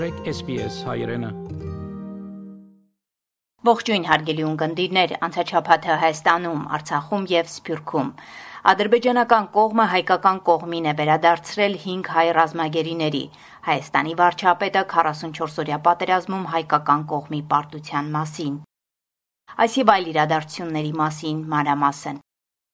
մտրեք SPS հայրենը։ Ողջույն հարգելի ունկնդիրներ, անցաչափաթը Հայաստանում, Արցախում եւ Սփյուռքում։ Ադրբեջանական կողմը հայկական կողմին է վերադարձրել 5 հայ ռազմագերիների։ Հայաստանի վարչապետը 44-օրյա պատերազմում հայկական կողմի պարտության մասին։ Այս եւ այլ իրադարձությունների մասին մանրամասն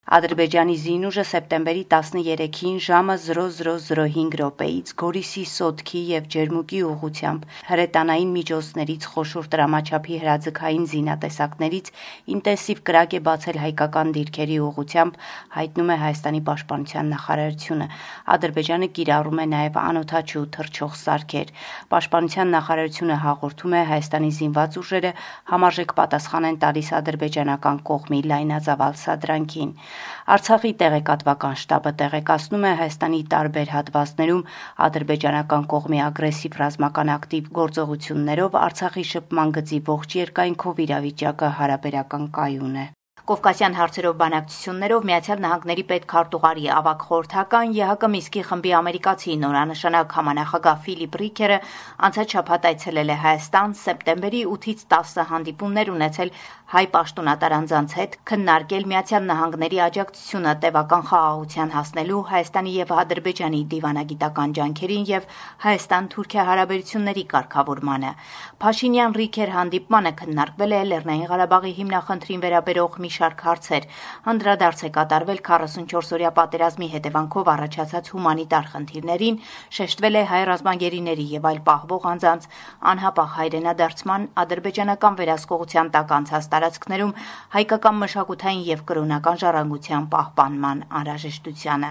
Ադրբեջանի զինուժը սեպտեմբերի 13-ին ժամը 00:05 րոպեից Գորիսի Սոտքի եւ Ջերմուկի ուղությամբ հրետանային միջոցներից խոշոր տրամաչափի հրաձգային զինատեսակներից ինտենսիվ կրակ է բացել հայկական դիրքերի ուղությամբ, հայտնում է Հայաստանի պաշտպանության նախարարությունը։ Ադրբեջանը կիրառում է նաեւ անօթաչու թռչող սարքեր։ Պաշտպանության նախարարությունը հաղորդում է Հայաստանի զինված ուժերը համարժեք պատասխան են տալիս ադրբեջանական կողմի լայնածավալ սադրանքին։ Արցախի տեղեկատվական շտաբը տեղեկացնում է Հայաստանի տարբեր հատվածներում ադրբեջանական կողմի ագրեսիվ ռազմական ակտիվ գործողություններով Արցախի շփման գծի ողջ երկայնքով իրավիճակը հարաբերական կայուն է։ Կովկասյան հարցերով բանակցություններով Միացյալ Նահանգների պետքարտուղարի ավակ խորհրդական ԵՀԿ Միսկի խմբի ամերիկացի նորանշանակ համանախագահ Ֆիլիպ Ռիքերը անցած շաբաթ այցելել է Հայաստան, սեպտեմբերի 8-ից 10 հանդիպումներ ունեցել հայ պաշտոնատար անձանց հետ, քննարկել Միացյալ Նահանգների աջակցությունը տևական խաղաղության հասնելու Հայաստանի եւ Ադրբեջանի դիվանագիտական ջանքերին եւ Հայաստան-Թուրքիա հարաբերությունների կարգավորմանը։ Փաշինյան Ռիքեր հանդիպմանը քննարկվել է Լեռնային Ղարաբաղի հիմնախնդրին վերաբերող մի շարք հարցեր։ Անդրադարձ է կատարվել 44-օրյա պատերազմի հետևանքով առաջացած հումանիտար խնդիրներին, շեշտվել է հայ ռազմագերիների եւ այլ պահվող անձանց անհապաղ հայրենադարձման ադրբեջանական վերահսկողության տակ անցած տարածքներում հայկական մշակութային եւ կրոնական ժառանգության պահպանման անհրաժեշտությանը։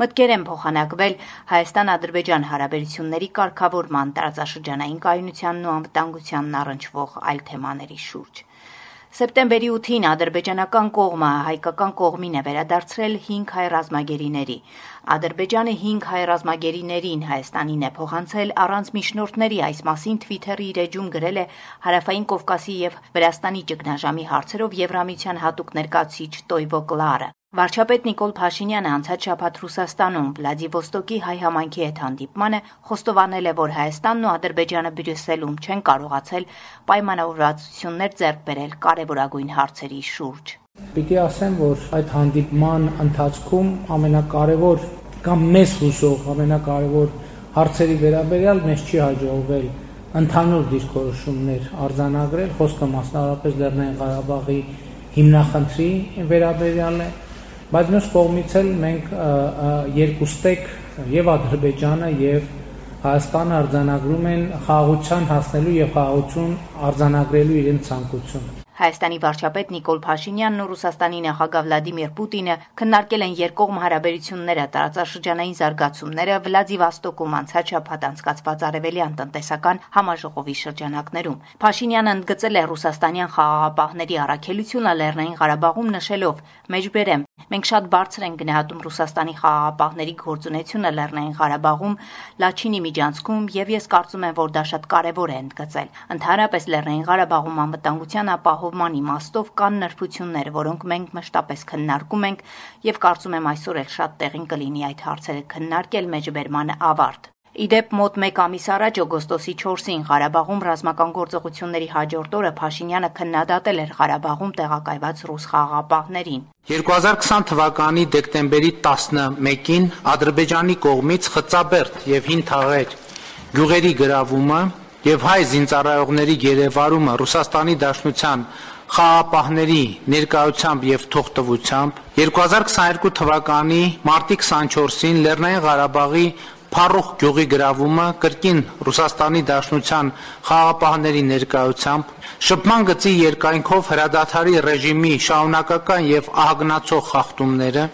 Մտքեր են փոխանակվել Հայաստան-Ադրբեջան հարաբերությունների կարգավորման տարածաշրջանային կայունությանն ու անվտանգությանն առնչվող այլ թեմաների շուրջ։ Սեպտեմբերի 8-ին ադրբեջանական կողմը հայկական կողմին է վերադարձրել 5 հայ ռազմագերիների։ Ադրբեջանը 5 հայ ռազմագերիներին Հայաստանին է փոխանցել առանց միջնորդների այս մասին Twitter-ի իր էջում գրել է Հարավային Կովկասի եւ Վրաստանի ճգնաժամի հարցերով Եվրամիության հատուկ ներկայացուցիչ Տոյվո Կլարը։ Վարչապետ Նիկոլ Փաշինյանը անցած շաբաթ Ռուսաստանում Վլադիվոստոկի հայ համայնքի հետ հանդիպմանը խոստովանել է, որ Հայաստանն ու Ադրբեջանը Բրյուսելում չեն կարողացել պայմանավորվածություններ ձեռք բերել կարևորագույն հարցերի շուրջ։ Պիտի ասեմ, որ այդ հանդիպման ընթացքում ամենակարևոր կամ մեզ հուսող ամենակարևոր հարցերի վերաբերյալ մեզ չի հաջողվել ընդհանուր դիրքորոշումներ արձանագրել, խոսքը մասնավորապես Լեռնային Ղարաբաղի հիմնախնդրի վերաբերյալ է, բայց մյուս կողմից էլ մենք երկուստեք եւ Ադրբեջանը եւ Հայաստանը արձանագրում են խաղաղության հասնելու եւ խաղաղություն արձանագրելու իրենց ցանկությունը Հայաստանի վարչապետ Նիկոլ Փաշինյանն ու Ռուսաստանի նախագահ Վլադիմիր Պուտինը քննարկել են երկկողմ հարաբերությունները, տարածաշրջանային զարգացումները Վլադիվոստոկում անցած շաբաթ անցկացված արևելյան տնտեսական համաժողովի շրջանակներում։ Փաշինյանը ընդգծել է ռուսաստանյան խաղաղապահների առաքելությունը Լեռնային Ղարաբաղում նշելով. «Մեջբերեմ, մենք շատ բարձր ենք գնահատում Ռուսաստանի խաղաղապահների գործունեությունը Լեռնային Ղարաբաղում, Լաչինի միջանցքում եւ ես կարծում եմ, որ դա շատ կարեւոր է ընդգծել։ Ընդհանրապես Լեռնային Ղարաբաղում անվտանգության ապահով ապահովման իմաստով կան նրբություններ, որոնք մենք մշտապես քննարկում ենք եւ կարծում եմ այսօր էլ շատ տեղին կլինի այդ հարցերը քննարկել մեջբերման ավարտ։ Իդեպ մոտ 1 ամիս առաջ օգոստոսի 4-ին Ղարաբաղում ռազմական գործողությունների հաջորդ օրը Փաշինյանը քննադատել էր Ղարաբաղում տեղակայված ռուս խաղաղապահներին։ 2020 թվականի դեկտեմբերի 11-ին Ադրբեջանի կողմից Խծաբերդ եւ Հին Թաղեր գյուղերի գրավումը եւ հայ զինծառայողների գերեվարումը Ռուսաստանի Դաշնության խաղապահների ներկայությամբ եւ թողտվությամբ 2022 թվականի մարտի 24-ին Լեռնային Ղարաբաղի Փարոխ գյուղի գրավումը կրկին Ռուսաստանի Դաշնության խաղապահների ներկայությամբ շփման գծի երկայնքով հրադադարի ռեժիմի շահունակական եւ ահագնացող խախտումները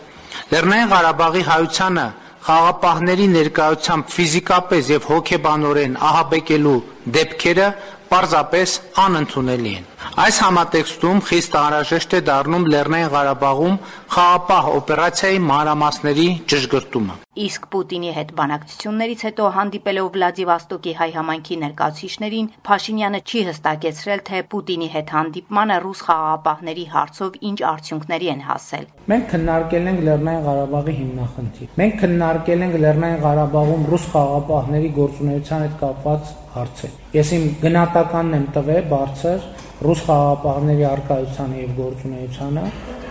Լեռնային Ղարաբաղի հայությանը խաղապահների ներկայությամբ ֆիզիկապես եւ հոգեբանորեն ահաբեկելու դեպքերը պարզապես անընդունելի են։ Այս համատեքստում խիստ անհրաժեշտ է դառնում Լեռնային Ղարաբաղում խաղապահ օպերացիայի մանրամասների ճշգրտումը։ Իսկ Պուտինի հետ բանակցություններից հետո հանդիպելով Վլադիվոստոկի հայ համայնքի ներկայացուցիչներին, Փաշինյանը չի հստակեցրել, թե Պուտինի հետ հանդիպմանը ռուս խաղաղապահների հարցով ինչ արդյունքների են հասել։ Մենք քննարկել ենք Լեռնային Ղարաբաղի հիմնախնդիր։ Մենք քննարկել ենք Լեռնային Ղարաբաղում ռուս խաղաղապահների գործունեության հետ կապված հարցեր։ Ես իմ գնահատականն եմ տվել բարձր ռուս խաղաղապահների արկայությանը եւ գործունեությանը,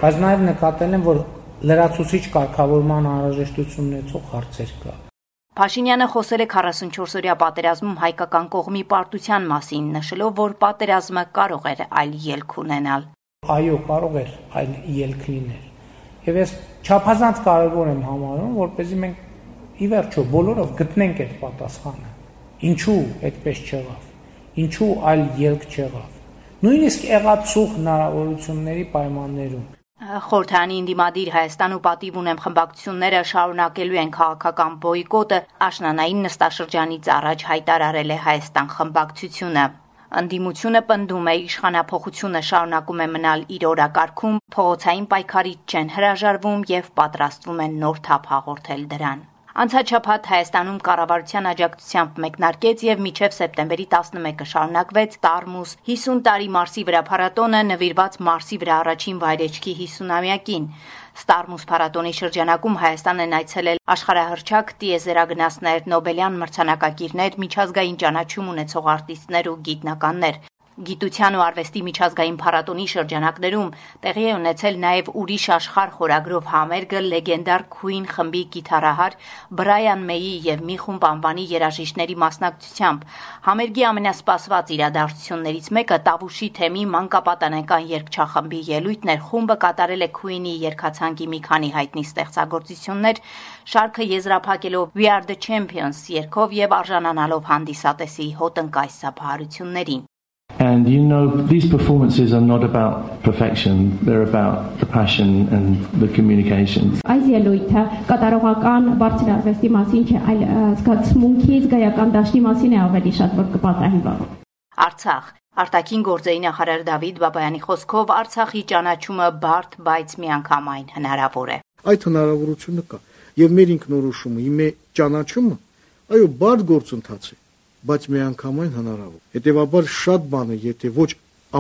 բայց նաեւ նկատել եմ, որ լրացուցիչ կարգավորման անհրաժեշտություն ունեցող հարցեր կա։ Փաշինյանը խոսել է 44-օրյա պատերազմում հայկական կողմի պարտության մասին, նշելով, որ պատերազմը կարող էր այլ ելք ունենալ։ Այո, կարող էր այլ ելք լինել։ Եվ ես չափազանց կարևոր եմ համարում, որպեսզի մենք ի վերջո բոլորով գտնենք այդ պատասխանը։ Ինչու այդպես չեղավ։ Ինչու այլ ելք չեղավ նույնիսկ եղածող հնարավորությունների պայմաններում Խորհրդանի ինդիմադիր Հայաստան ու պատիվ ունեմ խմբակցությունները շարունակելու են քաղաքական բոյկոտը աշնանային նստաշրջանից առաջ հայտարարել է Հայաստան խմբակցությունը Անդիմությունը պնդում է իշխանապողությունը շարունակում է մնալ իր օրակարգում, փողոցային պայքարից չեն հրաժարվում եւ պատրաստվում են նոր թափ հաղորդել դրան։ Անցաչափած Հայաստանում կառավարության աջակցությամբ մեկնարկեց եւ մինչեւ սեպտեմբերի 11-ը շարունակվեց Տարմուս 50 տարի Մարսի վրա փառատոնը նվիրված Մարսի վրա առաջին վայրեջքի 50-ամյակին։ Ստարմուս փառատոնի շրջանակում Հայաստան են այցելել աշխարհահռչակ տիեզերագնացներ, Նոբելյան մրցանակակիրներ, միջազգային ճանաչում ունեցող արտիստներ ու գիտնականներ։ Գիտության ու արվեստի միջազգային փառատոնի շրջանակներում տեղի է ունեցել նաև ուրիշ աշխարհ խորագրով համերգը լեգենդար Queen խմբի գիտարահար Բրայան Մեյի եւ մի խումբ անվանի երաժիշտների մասնակցությամբ։ Համերգի ամենասպասված իրադարձություններից մեկը Տավուշի թեմի մանկապատանեկան երգչախմբի ելույթն էր։ Խումբը կատարել է Queen-ի երգացանկի մի քանի հայտնի ստեղծագործություններ, շարքը եզրափակելով We Are the Champions երգով եւ արժանանալով հանդիսատեսի հոտնկայ սափահարություններին։ And you know, these performances are not about perfection, they're about the passion and the communications. Այս ելույթը կատարողական բարձր արվեստի մասին չէ, այլ զգացմունքի զգայական դաշտի մասին է ավելի շատ որ կպատահի Արցախ Արտակին գործերի նախարար Դավիթ Բաբայանի խոսքով Արցախի ճանաչումը բարդ, բայց միանգամայն հնարավոր է։ Այդ հնարավորությունը կա։ Եվ մեր ինքնորոշումը, իմե ճանաչումը, այո, բարդ գործընթաց է բայց միանգամայն հնարավոր։ Հետևաբար շատ բան է, եթե ոչ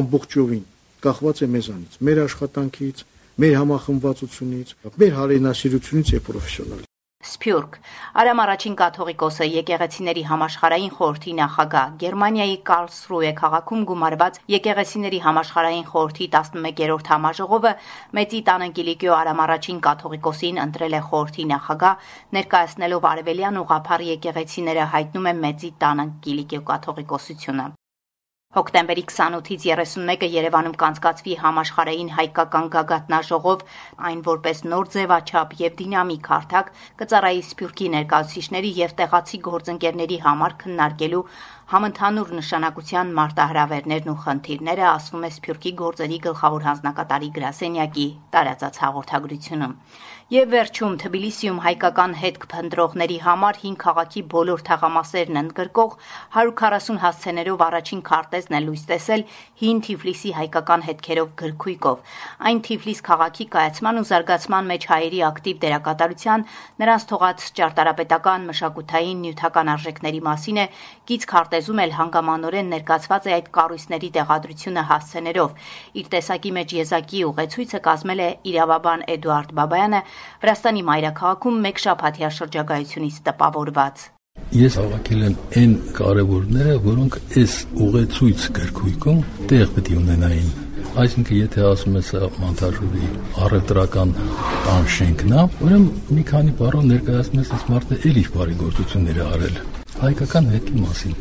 ամբողջովին կախված է մեզանից, մեր աշխատանքից, մեր համախմբվածությունից, մեր հարենասիրությունից եւ պրոֆեսիոնալ Սփյուռք. Արամ առաջին կաթողիկոսը եկեղեցիների համաշխարային խորհրդի նախագահ. Գերմանիայի Կարլսրուե քաղաքում գումարված եկեղեցիների համաշխարային խորհրդի 11-րդ համաժողովը Մեծի տանը Կիլիկիո Արամ առաջին կաթողիկոսին ընտրել է խորհրդի նախագահ ներկայացնելով արևելյան ուղափառ եկեղեցիները հայտնում է Մեծի տանը Կիլիկիո կաթողիկոսությունը Հոկտեմբերի 28-ից 31-ը Երևանում կանցկացվի համաշխարհային հայկական գագաթնաժողով, այն որպես նոր ձևաչափ եւ դինամիկ հարթակ կծառայի Սփյուռքի ներկայացուցիչների եւ տեղացի գործընկերների համար քննարկելու համընդհանուր նշանակության մարտահրավերներն ու խնդիրները, ասվում է Սփյուռքի գործերի գլխավոր հանձնակատարի Գրասենյակի տարածած հաղորդագրությունում։ Եվ վերջում Թբիլիսիում հայկական հետք փնտրողների համար 5 քաղաքի բոլոր թաղամասերն ընդգրկող 140 հասցեներով առաջին քարտեզն է լույս տեսել հին Թիֆլիսի հայկական հետքերով գրքույկով։ Այն Թիֆլիս քաղաքի կայացման ու զարգացման մեջ հայերի ակտիվ դերակատարության, նրանց թողած ճարտարապետական, մշակութային, նյութական արժեքների մասին է, գից քարտեզում էլ հանգամանորեն ներկայացված է այդ կառույցների տեղադրությունը հասցեներով։ Իր տեսակի մեջ եզակի ուղեցույցը կազմել է իրավաբան Էդուարդ Բաբայանը, Վրաստանի մայրաքաղաքում մեկ շաբաթյա շրջագայությունից տպավորված։ Ես հավաքել եմ այն կարևորները, որոնք այս ուղեցույց գրքույկում տեղ պետք է ունենային։ Այսինքն, եթե ասում ես մոնտաժուրի առևտրական տան շենքն է, ուրեմն մի քանի բառով ներկայացնում ես այս մարդը էլի բարի գործություններ արել հայկական հետի մասին։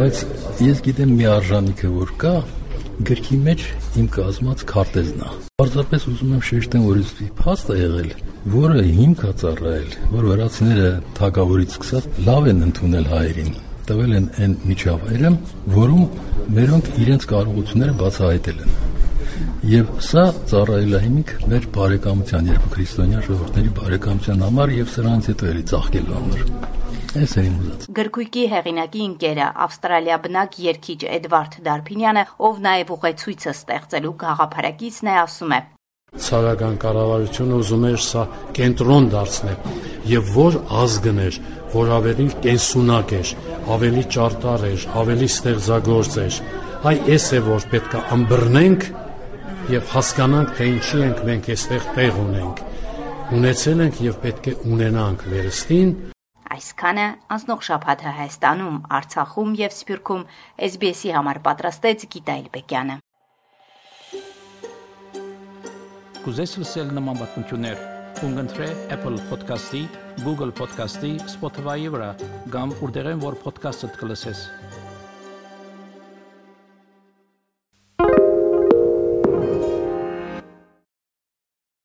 Բայց ես գիտեմ մի արժանիքը որ կա, գրքի մեջ իմ կազմած քարտեզն է։ Պարզապես ուզում եմ շեշտեմ, որ իսկ փաստ է եղել, որը հիմք է ծառայել, որ վրացիները թագավորից սկսած լավ են ընդունել հայերին տվել են այն միջավայրը, որում մերոնք իրենց կարողությունները բացահայտել են։ Եվ սա ծառայել է հիմք մեր բարեկամության, երկու քրիստոնյա ժողովրդների բարեկամության համար եւ սրանից հետո էլի ծաղկելու համար։ Էս է իմ ուզած։ Գրքույկի հեղինակի ընկերը Ավստրալիա բնակ երգիչ Էդվարդ Դարփինյանը, ով նաև ուղեցույցը ստեղծելու գաղափարակիցն է, ասում է. Ցարական կառավարությունը ուզում էր սա կենտրոն դարձնել եւ որ ազգներ, որ ավելի կենսունակ էր, ավելի ճարտար էր, ավելի ստեղծագործ էր։ Այ էս է որ պետքա ամբռնենք եւ հասկանանք թե ինչի ենք մենք այստեղ տեղ ունենք։ Ունեցել ենք եւ պետք է ունենանք վերստին Այսքանը անցնող շաբաթը Հայաստանում, Արցախում եւ Սփյուռքում SBS-ի համար պատրաստեց Գիտայել Բեկյանը։ Կուզես լսել նման բանություններ, կընտրե Apple Podcast-ի, Google Podcast-ի, Spotify-ի վրա, կամ որտեղեն որ podcast-ը դուք լսես։